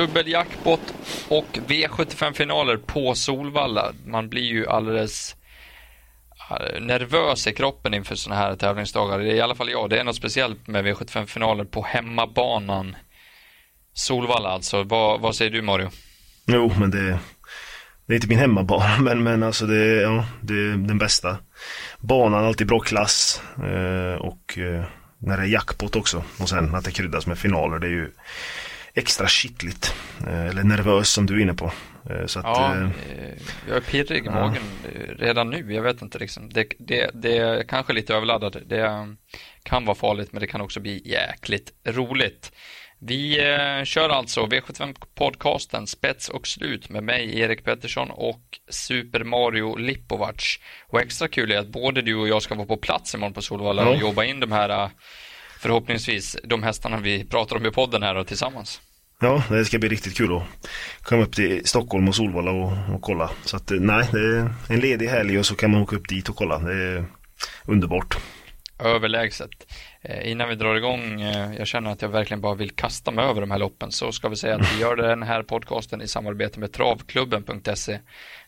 dubbel jackpot och V75-finaler på Solvalla. Man blir ju alldeles eh, nervös i kroppen inför sådana här tävlingsdagar. I alla fall jag. Det är något speciellt med V75 finaler på hemmabanan. Solvalla alltså. Vad, vad säger du Mario? Jo, men det, det är inte min hemmabana, men, men alltså det, ja, det är den bästa. Banan, alltid bra klass eh, och eh, när det är jackpot också och sen att det kryddas med finaler, det är ju extra kittligt. Eh, eller nervös som du är inne på. Eh, så att, ja, eh, jag är pirrig i ja. magen redan nu. Jag vet inte liksom. Det, det, det är kanske lite överladdat. Det kan vara farligt men det kan också bli jäkligt roligt. Vi eh, kör alltså V75-podcasten Spets och slut med mig, Erik Pettersson och Super Mario Lipovac. Och extra kul är att både du och jag ska vara på plats imorgon på Solvalla och jobba in de här, förhoppningsvis, de hästarna vi pratar om i podden här och tillsammans. Ja, det ska bli riktigt kul att komma upp till Stockholm och Solvalla och, och kolla. Så att nej, det är en ledig helg och så kan man åka upp dit och kolla. Det är underbart. Överlägset. Eh, innan vi drar igång, eh, jag känner att jag verkligen bara vill kasta mig över de här loppen, så ska vi säga att vi gör den här podcasten i samarbete med travklubben.se.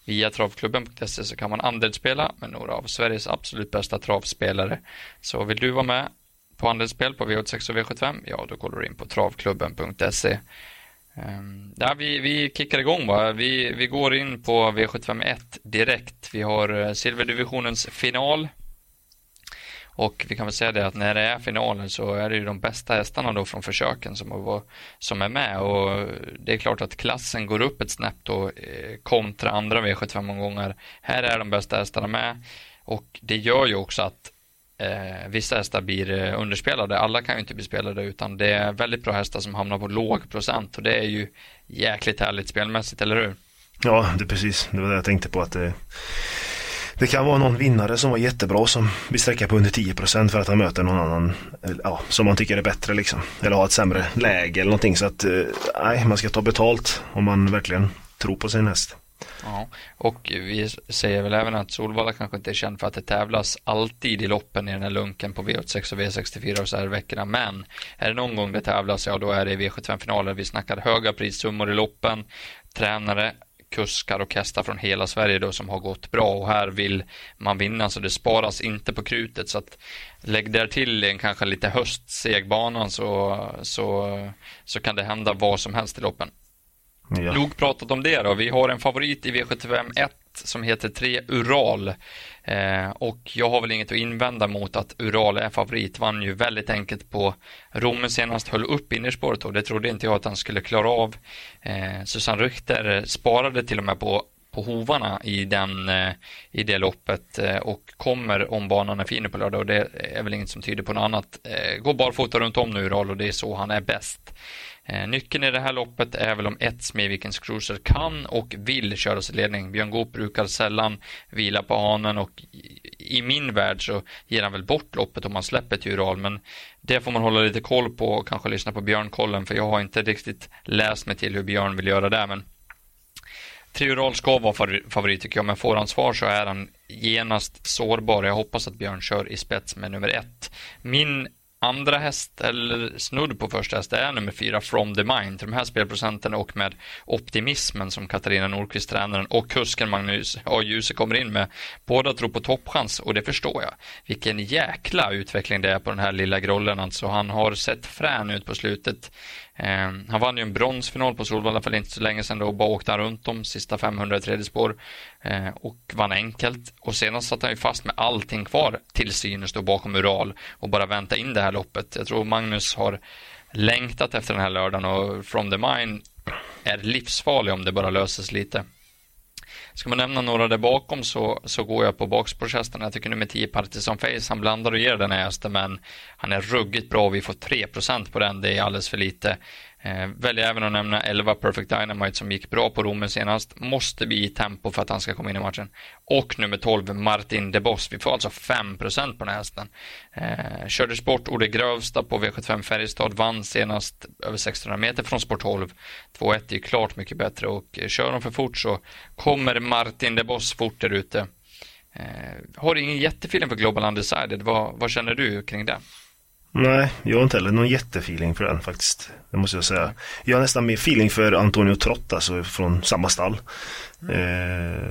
Via travklubben.se så kan man andelsspela med några av Sveriges absolut bästa travspelare. Så vill du vara med på andelsspel på V86 och V75, ja då går du in på travklubben.se. Ehm, ja, vi, vi kickar igång va. Vi, vi går in på V751 direkt. Vi har eh, silverdivisionens final och vi kan väl säga det att när det är finalen så är det ju de bästa hästarna då från försöken som, som är med och det är klart att klassen går upp ett snäpp då eh, kontra andra V75-omgångar. Här är de bästa hästarna med och det gör ju också att eh, vissa hästar blir eh, underspelade. Alla kan ju inte bli spelade utan det är väldigt bra hästar som hamnar på låg procent och det är ju jäkligt härligt spelmässigt, eller hur? Ja, det är precis. Det var det jag tänkte på att det det kan vara någon vinnare som var jättebra som vill sträcka på under 10% för att han möter någon annan ja, som man tycker är bättre liksom. Eller har ett sämre läge eller någonting så att eh, nej, man ska ta betalt om man verkligen tror på sin häst. Ja, och vi säger väl även att Solvalla kanske inte är känd för att det tävlas alltid i loppen i den här lunken på V86 och V64 och så här veckorna. Men är det någon gång det tävlas, ja då är det i V75-finaler. Vi snackar höga prissummor i loppen, tränare, kuskar och hästar från hela Sverige då som har gått bra och här vill man vinna så det sparas inte på krutet så att lägg där till en kanske lite höstsegbanan så, så, så kan det hända vad som helst i loppen. Ja. Nog pratat om det då. Vi har en favorit i V75 1 som heter 3 Ural. Eh, och jag har väl inget att invända mot att Ural är favorit. Vann ju väldigt enkelt på Romme senast, höll upp innerspåret och det trodde inte jag att han skulle klara av. Eh, Susanne Rychter sparade till och med på på hovarna i, den, eh, i det loppet eh, och kommer om banan är fin på lördag och det är väl inget som tyder på något annat. Eh, gå barfota runt om nu Ural och det är så han är bäst. Nyckeln i det här loppet är väl om ett Smedvikens Cruiser kan och vill köra sig ledning. Björn Goop brukar sällan vila på hanen och i min värld så ger han väl bort loppet om han släpper till Ural men det får man hålla lite koll på och kanske lyssna på Björn-kollen för jag har inte riktigt läst mig till hur Björn vill göra där men Trioral ska vara favorit tycker jag, men får han svar så är han genast sårbar. Jag hoppas att Björn kör i spets med nummer ett. Min andra häst, eller snudd på första häst, är nummer fyra From the Mind. Till de här spelprocenten och med optimismen som Katarina Nordqvist, tränaren, och kusken Magnus A. Djuse kommer in med. Båda tror på toppchans och det förstår jag. Vilken jäkla utveckling det är på den här lilla grollen alltså. Han har sett frän ut på slutet. Eh, han vann ju en bronsfinal på Solvalla för inte så länge sedan då och bara åkte han runt de sista 500 i tredje spår eh, och vann enkelt. Och senast satt han ju fast med allting kvar till synes då bakom Ural och bara vänta in det här loppet. Jag tror Magnus har längtat efter den här lördagen och From the Mine är livsfarlig om det bara löses lite. Ska man nämna några där bakom så, så går jag på bakspårshästen. Jag tycker nummer 10 Partisan Face, han blandar och ger den här hästen men han är ruggigt bra vi får 3% på den. Det är alldeles för lite. Eh, väljer även att nämna 11 Perfect Dynamite som gick bra på Romme senast. Måste bli i tempo för att han ska komma in i matchen. Och nummer 12 Martin DeBoss. Vi får alltså 5% på den här hästen. Eh, körde sport Ode Grövsta på V75 Färjestad. Vann senast över 1600 meter från sport 12. 2-1 är klart mycket bättre och eh, kör de för fort så kommer Martin DeBoss fort där ute. Eh, har ingen jättefilm för Global Undecided. Vad, vad känner du kring det? Nej, jag har inte heller någon jättefeeling för den faktiskt. Det måste jag säga. Jag har nästan mer feeling för Antonio Trott, alltså från samma stall. Mm. Eh,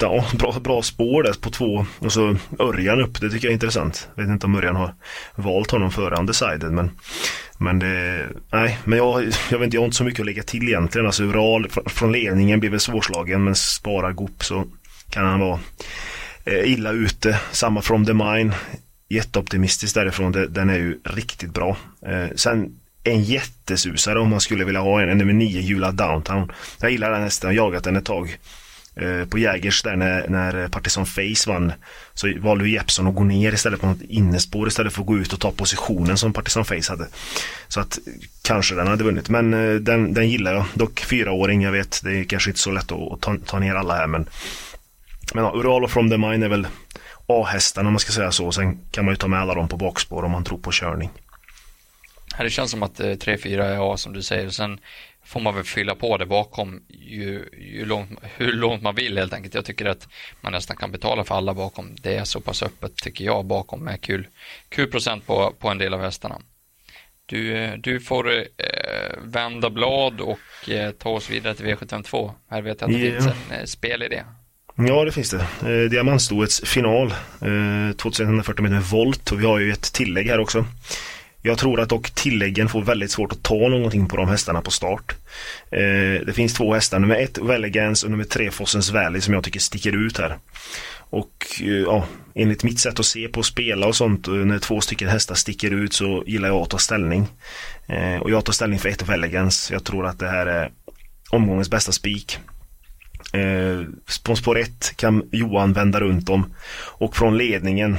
ja, bra, bra spår där på två och så Örjan upp, det tycker jag är intressant. Jag vet inte om Örjan har valt honom före undecided men men det, nej, men jag, jag vet inte, jag har inte så mycket att lägga till egentligen. Alltså Ural från ledningen blir väl svårslagen men sparar Goop så kan han vara eh, illa ute. Samma from the mine. Jätteoptimistisk därifrån. Den är ju riktigt bra. Eh, sen en jättesusare om man skulle vilja ha en, en nummer 9 Jula Downtown. Jag gillar den hästen, jag har jagat den ett tag. Eh, på Jägers där när, när Partisan Face vann så valde Jeppson att gå ner istället på något innespår istället för att gå ut och ta positionen som Partisan Face hade. Så att kanske den hade vunnit men eh, den, den gillar jag. Dock fyraåring, jag vet det är kanske inte så lätt att ta, ta ner alla här men men ja, Ural och From the Mine är väl A-hästarna om man ska säga så. Sen kan man ju ta med alla dem på bakspår om man tror på körning. Det känns som att 3-4 eh, är A som du säger. Sen får man väl fylla på det bakom ju, ju långt, hur långt man vill helt enkelt. Jag tycker att man nästan kan betala för alla bakom. Det är så pass öppet tycker jag bakom med kul, kul procent på, på en del av hästarna. Du, du får eh, vända blad och eh, ta oss vidare till V752. Här vet jag att det yeah. finns en eh, spelidé. Ja, det finns det. Eh, Diamantstoets final. Eh, 2140 meter volt och vi har ju ett tillägg här också. Jag tror att dock tilläggen får väldigt svårt att ta någonting på de hästarna på start. Eh, det finns två hästar, nummer ett Velegans och nummer tre Fossens Valley som jag tycker sticker ut här. Och eh, ja, enligt mitt sätt att se på spela och sånt, eh, när två stycken hästar sticker ut så gillar jag att ta ställning. Eh, och jag tar ställning för ett Velegans. Jag tror att det här är omgångens bästa spik. Eh, spons på spår 1 kan Johan vända runt om och från ledningen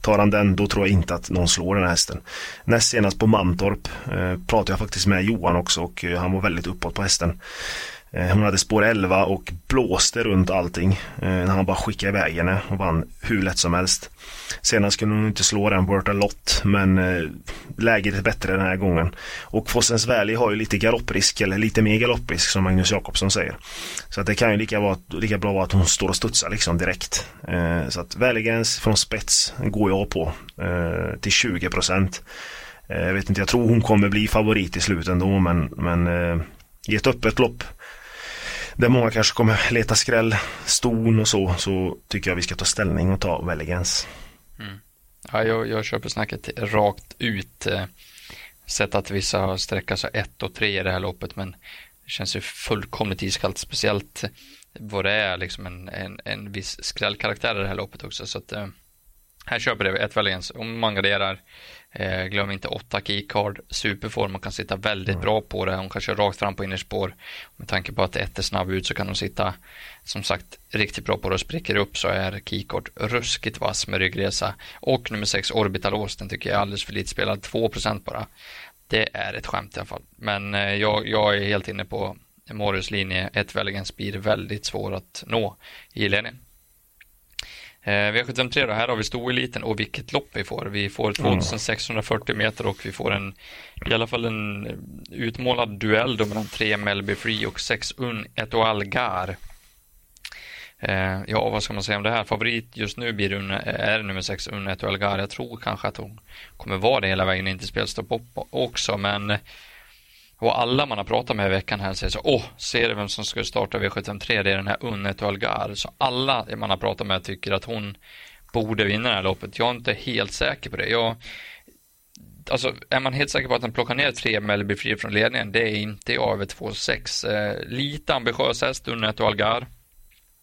Tar han den, då tror jag inte att någon slår den här hästen. Näst senast på Mantorp eh, pratade jag faktiskt med Johan också och eh, han var väldigt uppåt på hästen. Eh, hon hade spår 11 och blåste runt allting eh, när han bara skickade iväg henne och vann hur lätt som helst. Senast kunde hon inte slå den Berta Lott men eh, läget är bättre den här gången. Och Fossens Valley har ju lite galopprisk eller lite mer galopprisk som Magnus Jakobsson säger. Så att det kan ju lika, vara, lika bra vara att hon står och studsar liksom direkt. Så att Valleygens från spets går jag på till 20 procent. Jag vet inte, jag tror hon kommer bli favorit i slutet ändå men, men i ett öppet lopp där många kanske kommer leta skräll, ston och så, så tycker jag vi ska ta ställning och ta Welligens. Mm. Ja, jag, jag köper snacket rakt ut. Eh, sett att vissa har sträckat sig ett och tre i det här loppet, men det känns ju fullkomligt iskallt, speciellt vad det är liksom en, en, en viss skrällkaraktär i det här loppet också. Så att, eh, här köper det ett Valiens. Om man garderar Eh, glöm inte 8 keycard, superform och kan sitta väldigt mm. bra på det. Hon kan köra rakt fram på innerspår. Med tanke på att ett är snabb ut så kan hon sitta som sagt riktigt bra på det och spricker upp så är keycard ruskigt vass med ryggresa. Och nummer 6 Orbitalos, den tycker jag är alldeles för lite spelad, 2% bara. Det är ett skämt i alla fall. Men eh, jag, jag är helt inne på Morris linje, ett Veligans blir väldigt svår att nå i ledningen. Eh, V753 då, här har vi stoeliten och vilket lopp vi får. Vi får 2640 meter och vi får en, i alla fall en utmålad duell då mellan tre Melby Free och sex Un Etoile Gar. Eh, ja, vad ska man säga om det här? Favorit just nu blir un, är nummer sex Un Etoile Gar. Jag tror kanske att hon kommer vara det hela vägen in till spelstopp också, men och alla man har pratat med i veckan här säger så åh, ser du vem som ska starta V753? Det är den här Unnet och Algar. Så alla man har pratat med tycker att hon borde vinna det här loppet. Jag är inte helt säker på det. Jag, alltså, är man helt säker på att den plockar ner tre Mellby Fri från ledningen? Det är inte jag över 2,6. Eh, lite ambitiös häst, Unnet och Algar.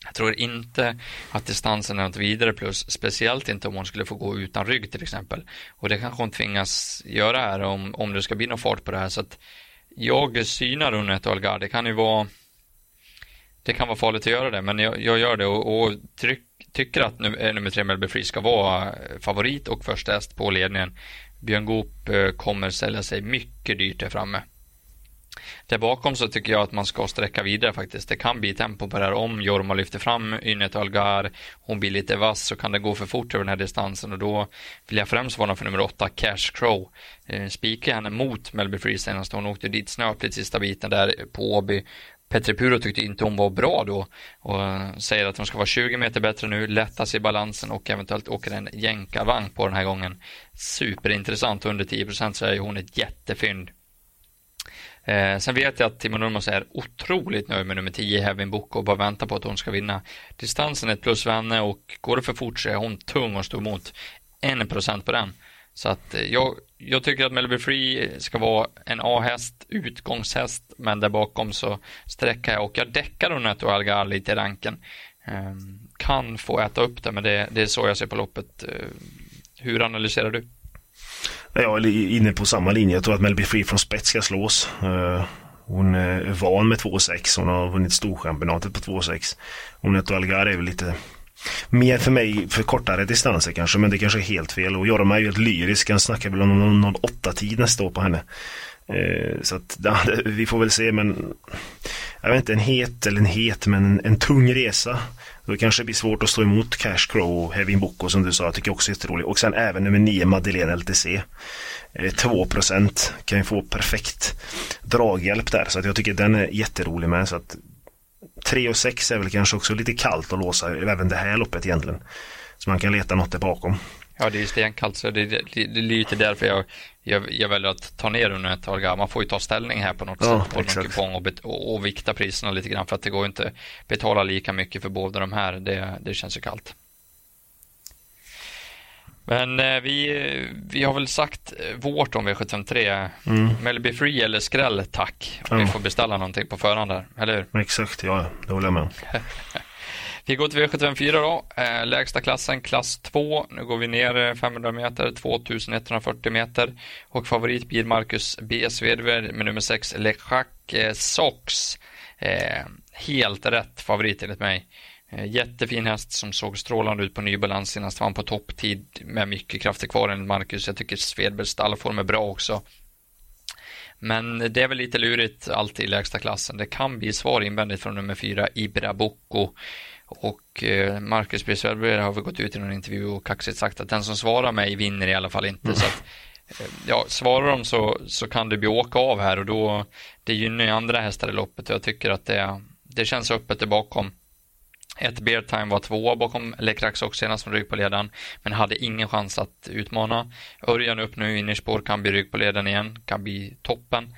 Jag tror inte att distansen är något vidare plus, speciellt inte om hon skulle få gå utan rygg till exempel. Och det kanske hon tvingas göra här om, om det ska bli någon fart på det här. Så att jag synar Unnet och Algar. Det kan ju vara det kan vara farligt att göra det, men jag, jag gör det och, och tryck, tycker att num eh, nummer tre Melby Free ska vara eh, favorit och första häst på ledningen. Björn Goop eh, kommer sälja sig mycket dyrt där framme. Där bakom så tycker jag att man ska sträcka vidare faktiskt. Det kan bli tempo på det här om Jorma lyfter fram Ynet Algar. Hon blir lite vass så kan det gå för fort över den här distansen och då vill jag främst varna för nummer åtta Cash Crow. Eh, spikar henne mot Melby Free senast. Hon åkte dit snöpligt sista biten där på Åby. Petri Puro tyckte inte hon var bra då och säger att hon ska vara 20 meter bättre nu, lätta sig i balansen och eventuellt åker en jänkarvagn på den här gången. Superintressant, under 10 så är hon ett jättefynd. Eh, sen vet jag att Timo Nurmos är otroligt nöjd med nummer 10, Hevin Book och bara väntar på att hon ska vinna. Distansen är ett plus för henne och går det för fort så är hon tung och står emot. En procent på den. Så att eh, jag, jag tycker att Melby Free ska vara en A-häst, utgångshäst, men där bakom så sträcker jag och jag däckar Uneto Algar lite i ranken. Eh, kan få äta upp det, men det, det är så jag ser på loppet. Eh, hur analyserar du? Jag är inne på samma linje. Jag tror att Melby Free från spets ska slås. Eh, hon är van med 2,6. Hon har vunnit storchampionatet på 2,6. och Algar är väl lite mer för mig för kortare distanser kanske, men det kanske är helt fel. Och Jorma är ju helt lyrisk, han snackar väl om någon 08-tid nästa år på henne. Eh, så att, ja, vi får väl se, men jag vet inte, en het eller en het, men en, en tung resa. Då kanske det blir svårt att stå emot Cash Crow och Hevin Boko som du sa, jag tycker också är jätterolig. Och sen även nummer 9 Madeleine LTC. 2% eh, kan ju få perfekt draghjälp där, så att jag tycker den är jätterolig med. Så att 3 och 6 är väl kanske också lite kallt att låsa även det här loppet egentligen. Så man kan leta något där bakom. Ja, det är stenkallt så det, det, det är lite därför jag, jag, jag väljer att ta ner under ett tag. Man får ju ta ställning här på något ja, sätt på någon kupong och, bet, och, och, vikta priserna lite grann för att det går inte betala lika mycket för båda de här. Det, det känns ju kallt. Men eh, vi, vi har väl sagt eh, vårt om V753. Mm. Melby Free eller skräll, tack. Om ja. vi får beställa någonting på förhand där, eller hur? Exakt, ja, det håller jag med Vi går till V754 då, eh, lägsta klassen, klass 2. Nu går vi ner eh, 500 meter, 2140 meter. Och favorit blir Marcus B. Svedberg med nummer 6, Lechak eh, Sox. Helt rätt favorit enligt mig. Jättefin häst som såg strålande ut på ny balans senast var han på topptid med mycket krafter kvar enligt Marcus. Jag tycker Svedbergs stallform är bra också. Men det är väl lite lurigt alltid i lägsta klassen. Det kan bli svar invändigt från nummer fyra Ibra Bocco. Och eh, Marcus B. Svedberg har väl gått ut i någon intervju och kaxigt sagt att den som svarar mig vinner i alla fall inte. Mm. Så att, eh, ja, svarar de så, så kan det bli åka av här och då det gynnar ju andra hästar i loppet och jag tycker att det, det känns öppet där bakom. Ett Beartime var tvåa bakom Lecrax också senast som rygg på ledaren, men hade ingen chans att utmana. Örjan upp nu, innerspår, kan bli rygg på ledaren igen, kan bli toppen.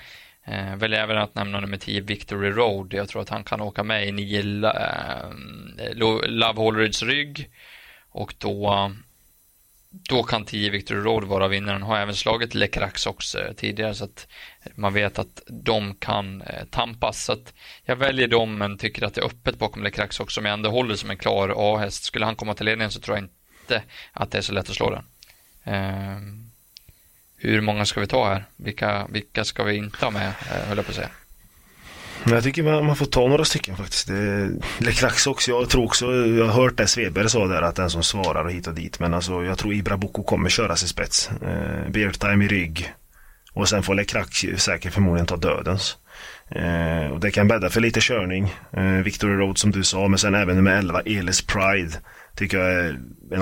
Eh, väljer även att nämna nummer 10, Victory Road. Jag tror att han kan åka med i 9 eh, Love Holrids rygg. Och då då kan 10 Victory Road vara vinnaren. Har även slagit Lecrax också tidigare så att man vet att de kan eh, tampas. Så att jag väljer dem men tycker att det är öppet bakom Lecrax också. Men jag ändå håller som en klar A-häst. Skulle han komma till ledningen så tror jag inte att det är så lätt att slå den. Ehm. Hur många ska vi ta här? Vilka, vilka ska vi inte ha med, eh, höll jag på att säga. Jag tycker man, man får ta några stycken faktiskt. Det, Lecrax också. Jag tror också, jag har hört det Svedberg sa där att den som svarar och hit och dit. Men alltså jag tror Ibra Boko kommer köra sig spets. Eh, Beartime i rygg. Och sen får Lecrax säkert förmodligen ta dödens. Eh, och det kan bädda för lite körning. Eh, Victory Road som du sa, men sen även nummer 11, Elis Pride. Tycker jag är en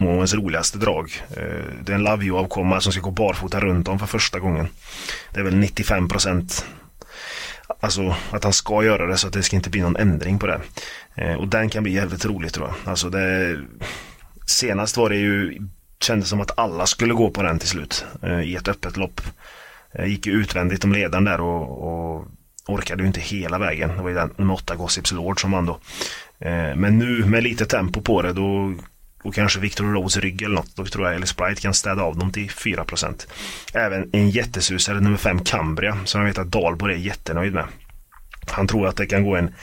Månens roligaste drag. Eh, det är en Love You-avkomma som ska gå barfota runt om för första gången. Det är väl 95 procent Alltså att han ska göra det så att det ska inte bli någon ändring på det. Eh, och den kan bli jävligt rolig tror jag. Alltså det, senast var det ju, kändes som att alla skulle gå på den till slut eh, i ett öppet lopp. gick ju utvändigt om ledaren där och, och orkade ju inte hela vägen. Det var ju den med 8 Gossips Lord som vann då. Men nu med lite tempo på det då och kanske Victor Rose rygg eller något. Då tror jag Ellis Bright kan städa av dem till 4%. Även en jättesusare nummer 5 Cambria som jag vet att Dahlborg är jättenöjd med. Han tror att det kan gå en,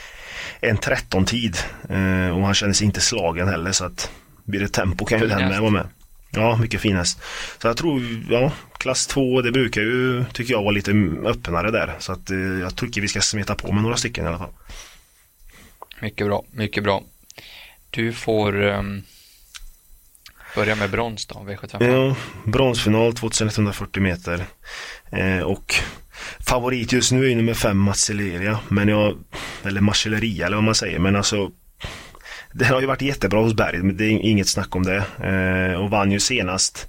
en 13-tid eh, och han känner sig inte slagen heller så att blir det tempo kan ju den med vara med. Ja, mycket finast. Så jag tror, ja, klass 2 det brukar ju, tycker jag, vara lite öppnare där. Så att eh, jag tycker vi ska smeta på med några stycken i alla fall. Mycket bra, mycket bra. Du får um, börja med brons då, V75. Ja, bronsfinal 2140 meter. Eh, och favorit just nu är nummer 5 Marcelleria. Men jag, eller Marcelleria eller vad man säger. Men alltså det har ju varit jättebra hos Berg, det är inget snack om det. Eh, och vann ju senast.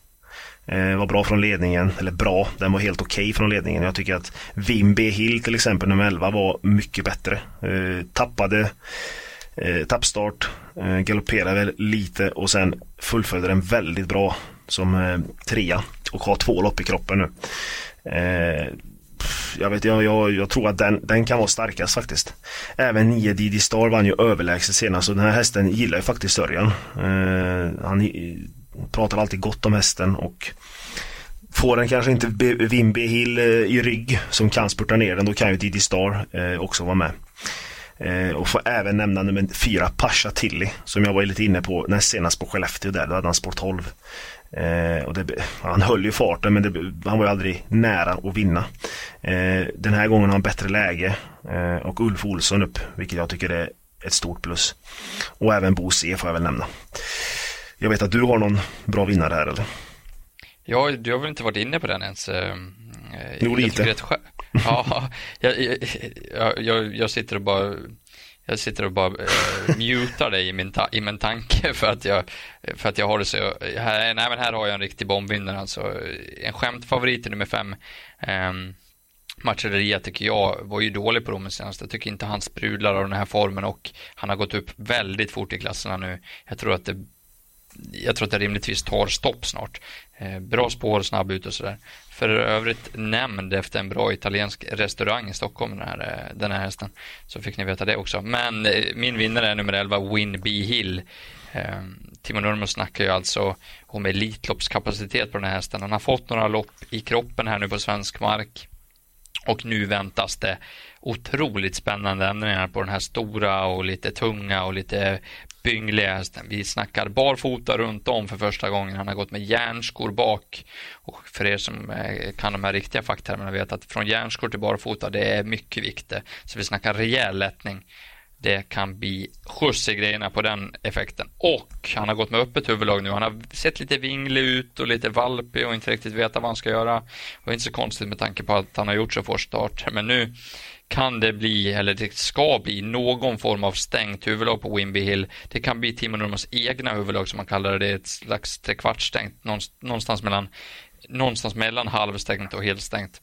Eh, var bra från ledningen, eller bra, den var helt okej okay från ledningen. Jag tycker att Wim B Hill till exempel, nummer 11, var mycket bättre. Eh, tappade eh, tappstart, eh, galopperade lite och sen fullföljde den väldigt bra som eh, trea och har två lopp i kroppen nu. Eh, jag, vet, jag, jag, jag tror att den, den kan vara starkast faktiskt. Även 9 Didi Star vann ju överlägset senast och den här hästen gillar ju faktiskt Sörjan. Eh, han eh, pratar alltid gott om hästen och Får den kanske inte Wimby Hill eh, i rygg som kan spurta ner den, då kan ju Didi Star eh, också vara med. Eh, och får även nämna nummer fyra, Pasha Tilly, som jag var lite inne på näst senast på Skellefteå där, då hade han spår 12. Eh, och det, han höll ju farten men det, han var ju aldrig nära att vinna. Eh, den här gången har han bättre läge eh, och Ulf Olsson upp, vilket jag tycker är ett stort plus. Och även Bo C får jag väl nämna. Jag vet att du har någon bra vinnare här eller? Ja, du har väl inte varit inne på den ens? Eh, jo, lite. Ja, jag, jag, jag, jag sitter och bara jag sitter och bara uh, mutar dig i min, i min tanke för att jag, för att jag har det så. Här, nej, men här har jag en riktig bombvinnare alltså. En skämtfavorit i nummer fem. Ehm, um, Marcelleria tycker jag var ju dålig på Romen senast. Jag tycker inte han sprudlar av den här formen och han har gått upp väldigt fort i klasserna nu. Jag tror att det jag tror att det rimligtvis tar stopp snart. Eh, bra spår, snabb ut och sådär. För övrigt nämnd efter en bra italiensk restaurang i Stockholm, den här, eh, den här hästen. Så fick ni veta det också. Men eh, min vinnare är nummer 11, Win B Hill. Ehm, Timo Nurmos snackar ju alltså om Elitloppskapacitet på den här hästen. Han har fått några lopp i kroppen här nu på svensk mark. Och nu väntas det otroligt spännande ändringar på den här stora och lite tunga och lite byngliga hästen. Vi snackar barfota runt om för första gången. Han har gått med järnskor bak. Och för er som eh, kan de här riktiga facktermerna vet att från järnskor till barfota, det är mycket viktigt. Så vi snackar rejäl lättning. Det kan bli skjuts i grejerna på den effekten. Och han har gått med öppet huvudlag nu. Han har sett lite vinglig ut och lite valpig och inte riktigt vetat vad han ska göra. Och inte så konstigt med tanke på att han har gjort så få starter. Men nu kan det bli, eller det ska bli, någon form av stängt huvudlag på Wimby Hill. Det kan bli Timo Nurmos egna huvudlag som man kallar det. Det är ett slags trekvartsstängt, någonstans mellan, någonstans mellan halvstängt och helstängt.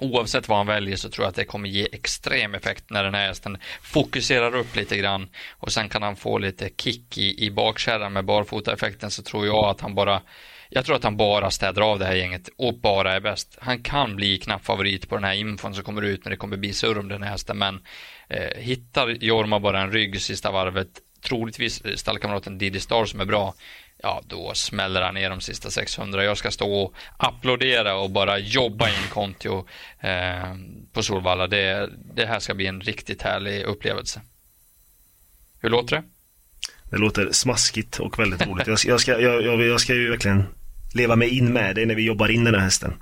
Oavsett vad han väljer så tror jag att det kommer ge extrem effekt när den här hästen fokuserar upp lite grann och sen kan han få lite kick i, i bakkärran med barfota-effekten så tror jag att han bara jag tror att han bara städar av det här gänget och bara är bäst. Han kan bli knapp favorit på den här infon som kommer ut när det kommer bli surr om den här hästen, men eh, hittar Jorma bara en rygg sista varvet, troligtvis eh, stallkamraten Diddy Star som är bra, ja då smäller han ner de sista 600. Jag ska stå och applådera och bara jobba in Kontio eh, på Solvalla. Det, det här ska bli en riktigt härlig upplevelse. Hur låter det? Det låter smaskigt och väldigt roligt. Jag ska, jag ska, jag, jag ska ju verkligen leva mig in med det när vi jobbar in den här hästen.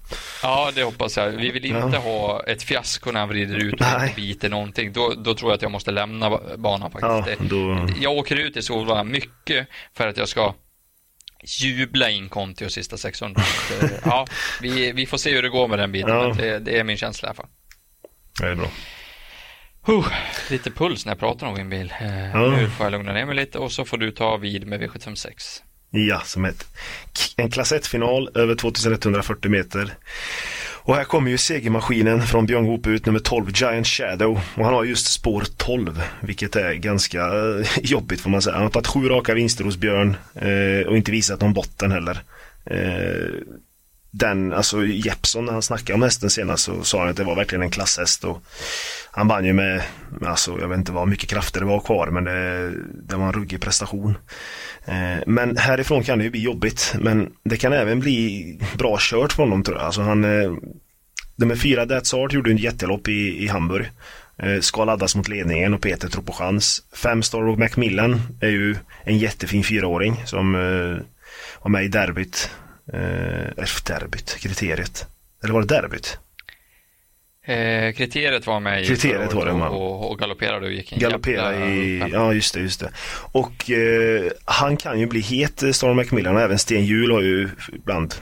Ja, det hoppas jag. Vi vill inte ja. ha ett fiasko när han vrider ut och Nej. biter någonting. Då, då tror jag att jag måste lämna banan faktiskt. Ja, då... Jag åker ut i Solvalla mycket för att jag ska jubla in Conti och sista 600. ja, vi, vi får se hur det går med den biten. Ja. Det, det, är min känsla i alla fall. Det är bra. Uh, lite puls när jag pratar om Winbil. Uh, ja. Nu får jag lugna ner mig lite och så får du ta vid med V756. Ja, som ett, en klass 1-final över 2140 meter. Och här kommer ju segermaskinen från Björn Goop ut, nummer 12, Giant Shadow. Och han har just spår 12, vilket är ganska eh, jobbigt får man säga. Han har tagit sju raka vinster hos Björn eh, och inte visat någon botten heller. Eh, den, alltså Jeppson när han snackade om hästen senast så sa han att det var verkligen en klasshäst och han vann ju med, alltså jag vet inte vad mycket krafter det var kvar men det, det var en ruggig prestation. Eh, men härifrån kan det ju bli jobbigt men det kan även bli bra kört för honom tror jag. Alltså han, eh, de med fyra That's Art gjorde en jättelopp i, i Hamburg. Eh, ska laddas mot ledningen och Peter tror på chans. Fem Star och Macmillan är ju en jättefin fyraåring som eh, var med i derbyt Eh, derbyt, kriteriet. Eller var det derbyt? Eh, kriteriet var med kriteriet var det, man. Och, och galopperade och gick en Galopperade i, ja just det, just det. Och eh, han kan ju bli het, eh, Storm Macmillan, och även Sten Hjul har ju ibland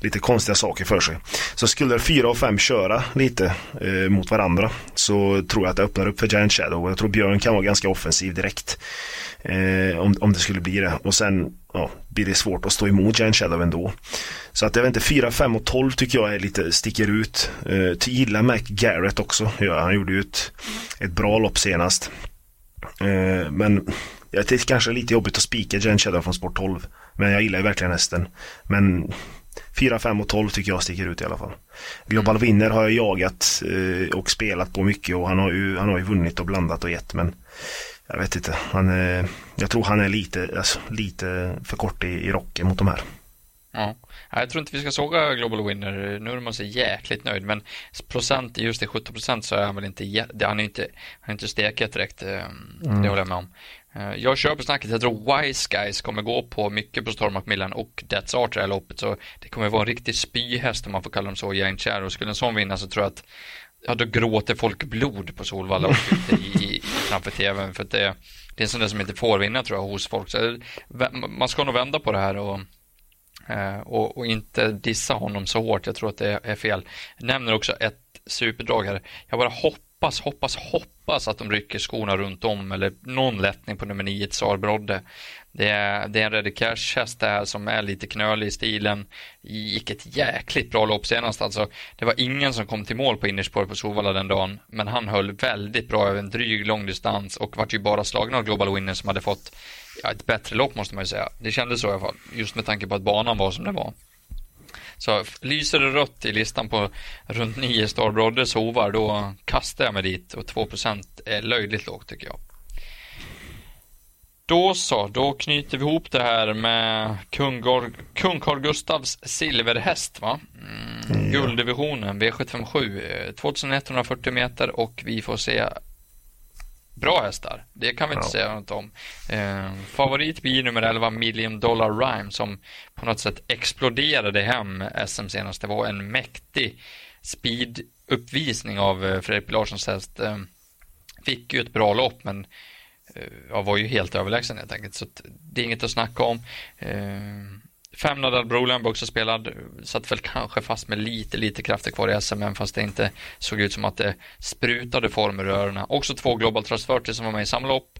lite konstiga saker för sig. Så skulle fyra och fem köra lite eh, mot varandra så tror jag att det öppnar upp för Giant Shadow. Jag tror Björn kan vara ganska offensiv direkt. Eh, om, om det skulle bli det. Och sen ja, blir det svårt att stå emot Giant Shadow ändå. Så att jag vet inte, 4, 5 och 12 tycker jag är lite, sticker ut. Eh, gillar Mac Garrett också. Ja, han gjorde ju ett, ett bra lopp senast. Eh, men ja, det är kanske lite jobbigt att spika Giant Shadow från sport 12. Men jag gillar ju verkligen hästen. Men 4, 5 och 12 tycker jag sticker ut i alla fall. Global mm. Winner har jag jagat eh, och spelat på mycket och han har ju, han har ju vunnit och blandat och gett men jag vet inte. Han är, jag tror han är lite, alltså, lite för kort i, i rocken mot de här. Ja, jag tror inte vi ska såga Global Winner. Nu är man så jäkligt nöjd, men procent, just det 17 procent så är han väl inte, han är inte, han är inte steket direkt. Eh, mm. Det håller jag med om. Eh, jag köper snacket, jag tror Wise Guys kommer gå på mycket på Storm Macmillan och Death's Art det här loppet så det kommer vara en riktig spyhäst om man får kalla dem så, Share och skulle en sån vinna så tror jag att ja, då gråter folk blod på Solvalla och i, i, framför tvn för att det, det är en sån där som inte får vinna tror jag hos folk. Så man ska nog vända på det här och, eh, och, och inte dissa honom så hårt. Jag tror att det är fel. Jag nämner också ett superdrag här. Jag bara hoppas, hoppas, hoppas att de rycker skorna runt om eller någon lättning på nummer 9, Tsar Brodde. Det är, det är en Ready Cash-häst det här som är lite knölig i stilen. Gick ett jäkligt bra lopp senast alltså. Det var ingen som kom till mål på innerspår på Sovalla den dagen. Men han höll väldigt bra över en dryg lång distans och vart ju bara slagen av Global Winner som hade fått ja, ett bättre lopp måste man ju säga. Det kändes så i alla fall. Just med tanke på att banan var som den var. Så lyser det rött i listan på runt 9 Star Brothers hovar då kastar jag mig dit och 2% är löjligt lågt tycker jag. Då så, då knyter vi ihop det här med kung, kung Carl Gustavs silverhäst va? Mm, ja. Gulddivisionen V757, 2140 meter och vi får se bra hästar. Det kan vi inte ja. säga något om. Eh, favorit blir nummer 11 Million Dollar Rhyme som på något sätt exploderade hem SM senast. Det var en mäktig speeduppvisning av eh, Fredrik Larssons häst. Eh, fick ju ett bra lopp men Eh, var ju helt överlägsen helt enkelt. Så det är inget att snacka om. Eh, fem Nadal Broland också spelad, satt väl kanske fast med lite, lite krafter kvar i SM, fast det inte såg ut som att det sprutade form i öronen. Också två Global Trust som var med i samma lopp,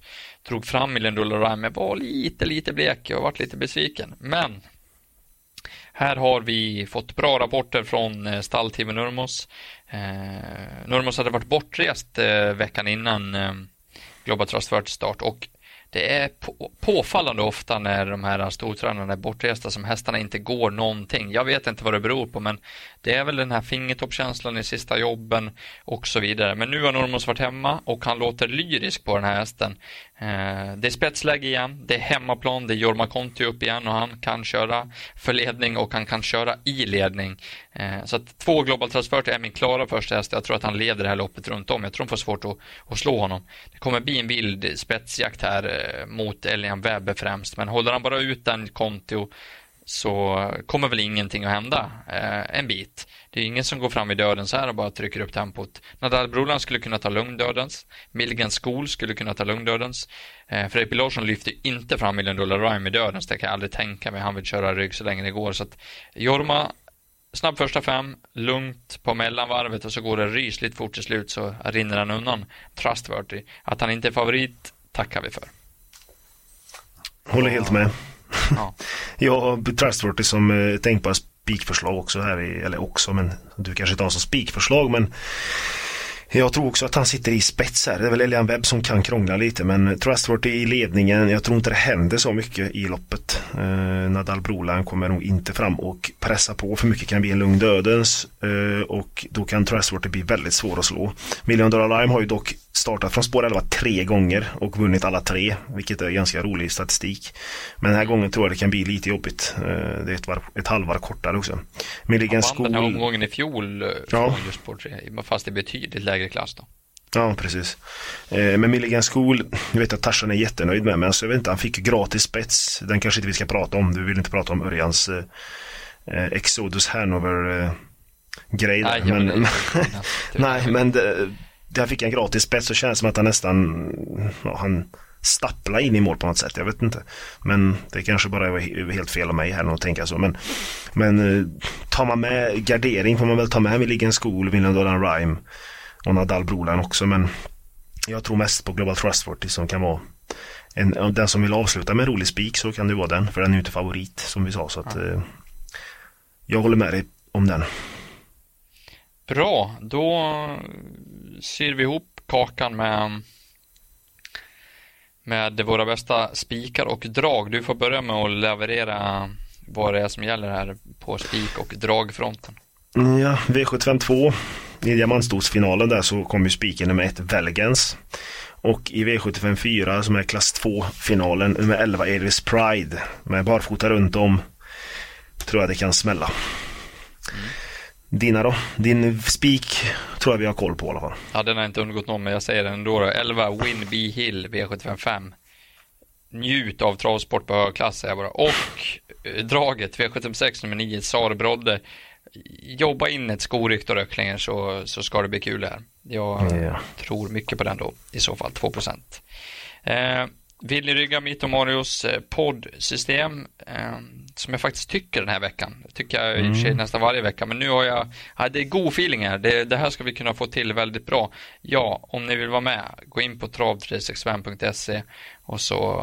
drog fram Million Dollar Rhyme, men var lite, lite blek och varit lite besviken. Men här har vi fått bra rapporter från eh, stallteamet Nurmos. Eh, Nurmos hade varit bortrest eh, veckan innan eh, Global Trust start och det är på, påfallande ofta när de här stortränarna är bortresta som hästarna inte går någonting. Jag vet inte vad det beror på men det är väl den här fingertoppkänslan i sista jobben och så vidare. Men nu har Normos varit hemma och han låter lyrisk på den här hästen. Eh, det är spetsläge igen, det är hemmaplan, det är Jorma Konti upp igen och han kan köra för ledning och han kan köra i ledning. Eh, så att två Global Transfer är min klara första häst. Jag tror att han leder det här loppet runt om. Jag tror de får svårt att, att slå honom. Det kommer bli en vild spetsjakt här eh, mot Elian Webbe främst, men håller han bara ut den konto så kommer väl ingenting att hända eh, en bit. Det är ingen som går fram i döden så här och bara trycker upp tempot. Nadal Broland skulle kunna ta lugn dödens Milligan School skulle kunna ta lugndödens. Eh, Fredrik Larsson lyfter inte fram Million Dollar Rhyme i dödens. Det kan jag aldrig tänka mig. Han vill köra rygg så länge det går. Så att Jorma, snabb första fem, lugnt på mellanvarvet och så går det rysligt fort till slut så rinner han undan. Trustworthy. Att han inte är favorit tackar vi för. Håller helt med. Ja. jag har Trustworthy som eh, tänkbara spikförslag också här i, eller också, men du kanske inte har som spikförslag, men Jag tror också att han sitter i spets här. Det är väl Elian Webb som kan krångla lite men Trustworthy i ledningen. Jag tror inte det händer så mycket i loppet. Eh, Nadal Broline kommer nog inte fram och pressa på för mycket. kan bli en lugn dödens eh, och då kan Trustworthy bli väldigt svår att slå. Million Dollar Lime har ju dock startat från spår 11 tre gånger och vunnit alla tre, vilket är ganska rolig statistik. Men den här gången tror jag det kan bli lite jobbigt. Eh, det är ett, var, ett halvår kortare också. Milligan Han vann den här omgången i fjol eh, ja. från just spår 3, fast i betydligt lägre klass då. Ja, precis. Eh, men Milligan School, jag vet att Tarzan är jättenöjd med, men alltså, jag vet inte, han fick gratis spets. Den kanske inte vi ska prata om. Du vill inte prata om Örjans Exodus Hanover grej. Nej, men, nej, men det, där fick han gratis spets så känns det som att han nästan, ja, han stappla in i mål på något sätt. Jag vet inte. Men det kanske bara är helt fel av mig här att tänka så. Men, men eh, tar man med gardering får man väl ta med Milligan School, William Dolan Rhyme och Nadal Broline också. Men jag tror mest på Global Trustworthy som kan vara en, den som vill avsluta med en rolig spik så kan det vara den. För den är ju inte favorit som vi sa. Så att, eh, jag håller med dig om den. Bra, då syr vi ihop kakan med med våra bästa spikar och drag. Du får börja med att leverera vad det är som gäller här på spik och dragfronten. Ja, V752 i diamantstorsfinalen där så kom ju spiken nummer ett Velgens. Och i V75 4 som är klass 2 finalen nummer 11 Elvis Pride med barfota runt om tror jag det kan smälla. Mm. Dina då? Din spik tror jag vi har koll på i alla fall. Ja, den har inte undgått någon, men jag säger den ändå. Då. 11 Winby Hill V755. Njut av travsport på högklass säger jag bara. Och eh, draget V756 nummer 9 Sar Brodde. Jobba in ett skorykt och röcklingar så, så ska det bli kul här. Jag yeah. tror mycket på den då, i så fall 2 eh, Willy Rygga, mitt och Marios eh, poddsystem eh, som jag faktiskt tycker den här veckan. Det tycker jag i och för sig mm. nästan varje vecka, men nu har jag, ja, det är god feeling här. Det, det, här ska vi kunna få till väldigt bra. Ja, om ni vill vara med, gå in på trav365.se och så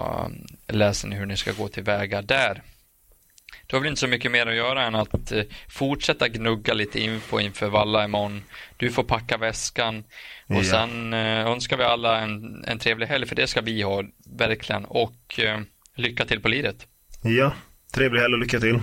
eh, läser ni hur ni ska gå tillväga där. Du har väl inte så mycket mer att göra än att eh, fortsätta gnugga lite info inför Valla imorgon. Du får packa väskan och ja. sen eh, önskar vi alla en, en trevlig helg för det ska vi ha verkligen och eh, lycka till på liret. Ja, trevlig helg och lycka till.